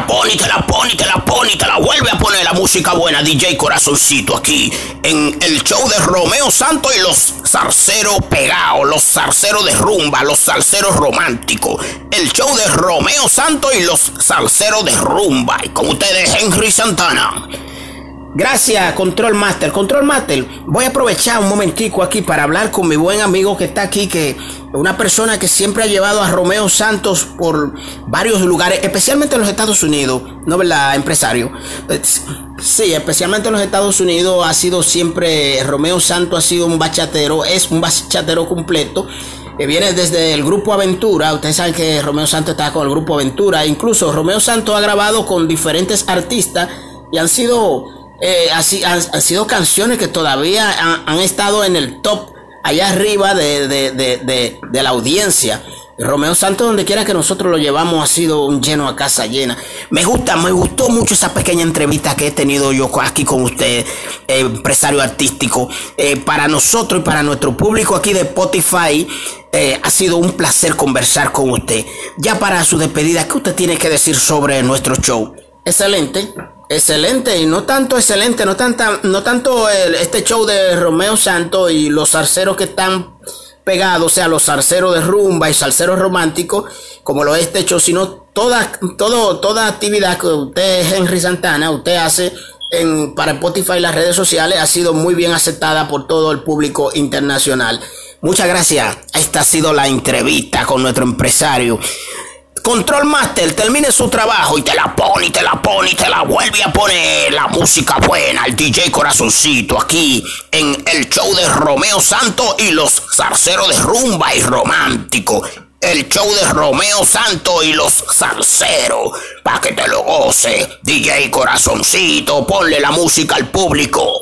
la pone, te la pone, te la pone, te la vuelve a poner la música buena, DJ Corazoncito, aquí en el show de Romeo Santos y los zarceros pegados, los zarceros de rumba, los zarceros románticos. El show de Romeo Santos y los zarceros de rumba. Y con ustedes, Henry Santana. Gracias, Control Master. Control Master, voy a aprovechar un momentico aquí para hablar con mi buen amigo que está aquí, que una persona que siempre ha llevado a Romeo Santos por varios lugares, especialmente en los Estados Unidos, ¿no verdad, empresario? Eh, sí, especialmente en los Estados Unidos ha sido siempre, Romeo Santos ha sido un bachatero, es un bachatero completo que viene desde el grupo Aventura. Ustedes saben que Romeo Santos está con el grupo Aventura. Incluso Romeo Santos ha grabado con diferentes artistas y han sido eh, han, sido canciones que todavía han, estado en el top allá arriba de, de, la audiencia. Romeo Santos, donde quiera que nosotros lo llevamos, ha sido un lleno a casa llena. Me gusta, me gustó mucho esa pequeña entrevista que he tenido yo aquí con usted, eh, empresario artístico. Eh, para nosotros y para nuestro público aquí de Spotify, ha sido un placer conversar con usted. Ya para su despedida, ¿qué usted tiene que decir sobre nuestro show? Excelente. Excelente, y no tanto excelente, no, tanta, no tanto este show de Romeo Santo y los zarceros que están pegados, o sea, los zarceros de rumba y zarceros románticos, como lo es este show, sino toda, todo, toda actividad que usted, Henry Santana, usted hace en, para Spotify y las redes sociales ha sido muy bien aceptada por todo el público internacional. Muchas gracias. Esta ha sido la entrevista con nuestro empresario. Control Master termine su trabajo y te la pone y te la pone y te la vuelve a poner la música buena, el DJ Corazoncito aquí en el show de Romeo Santo y los zarceros de rumba y romántico. El show de Romeo Santo y los zarceros. Pa' que te lo goce. DJ Corazoncito, ponle la música al público.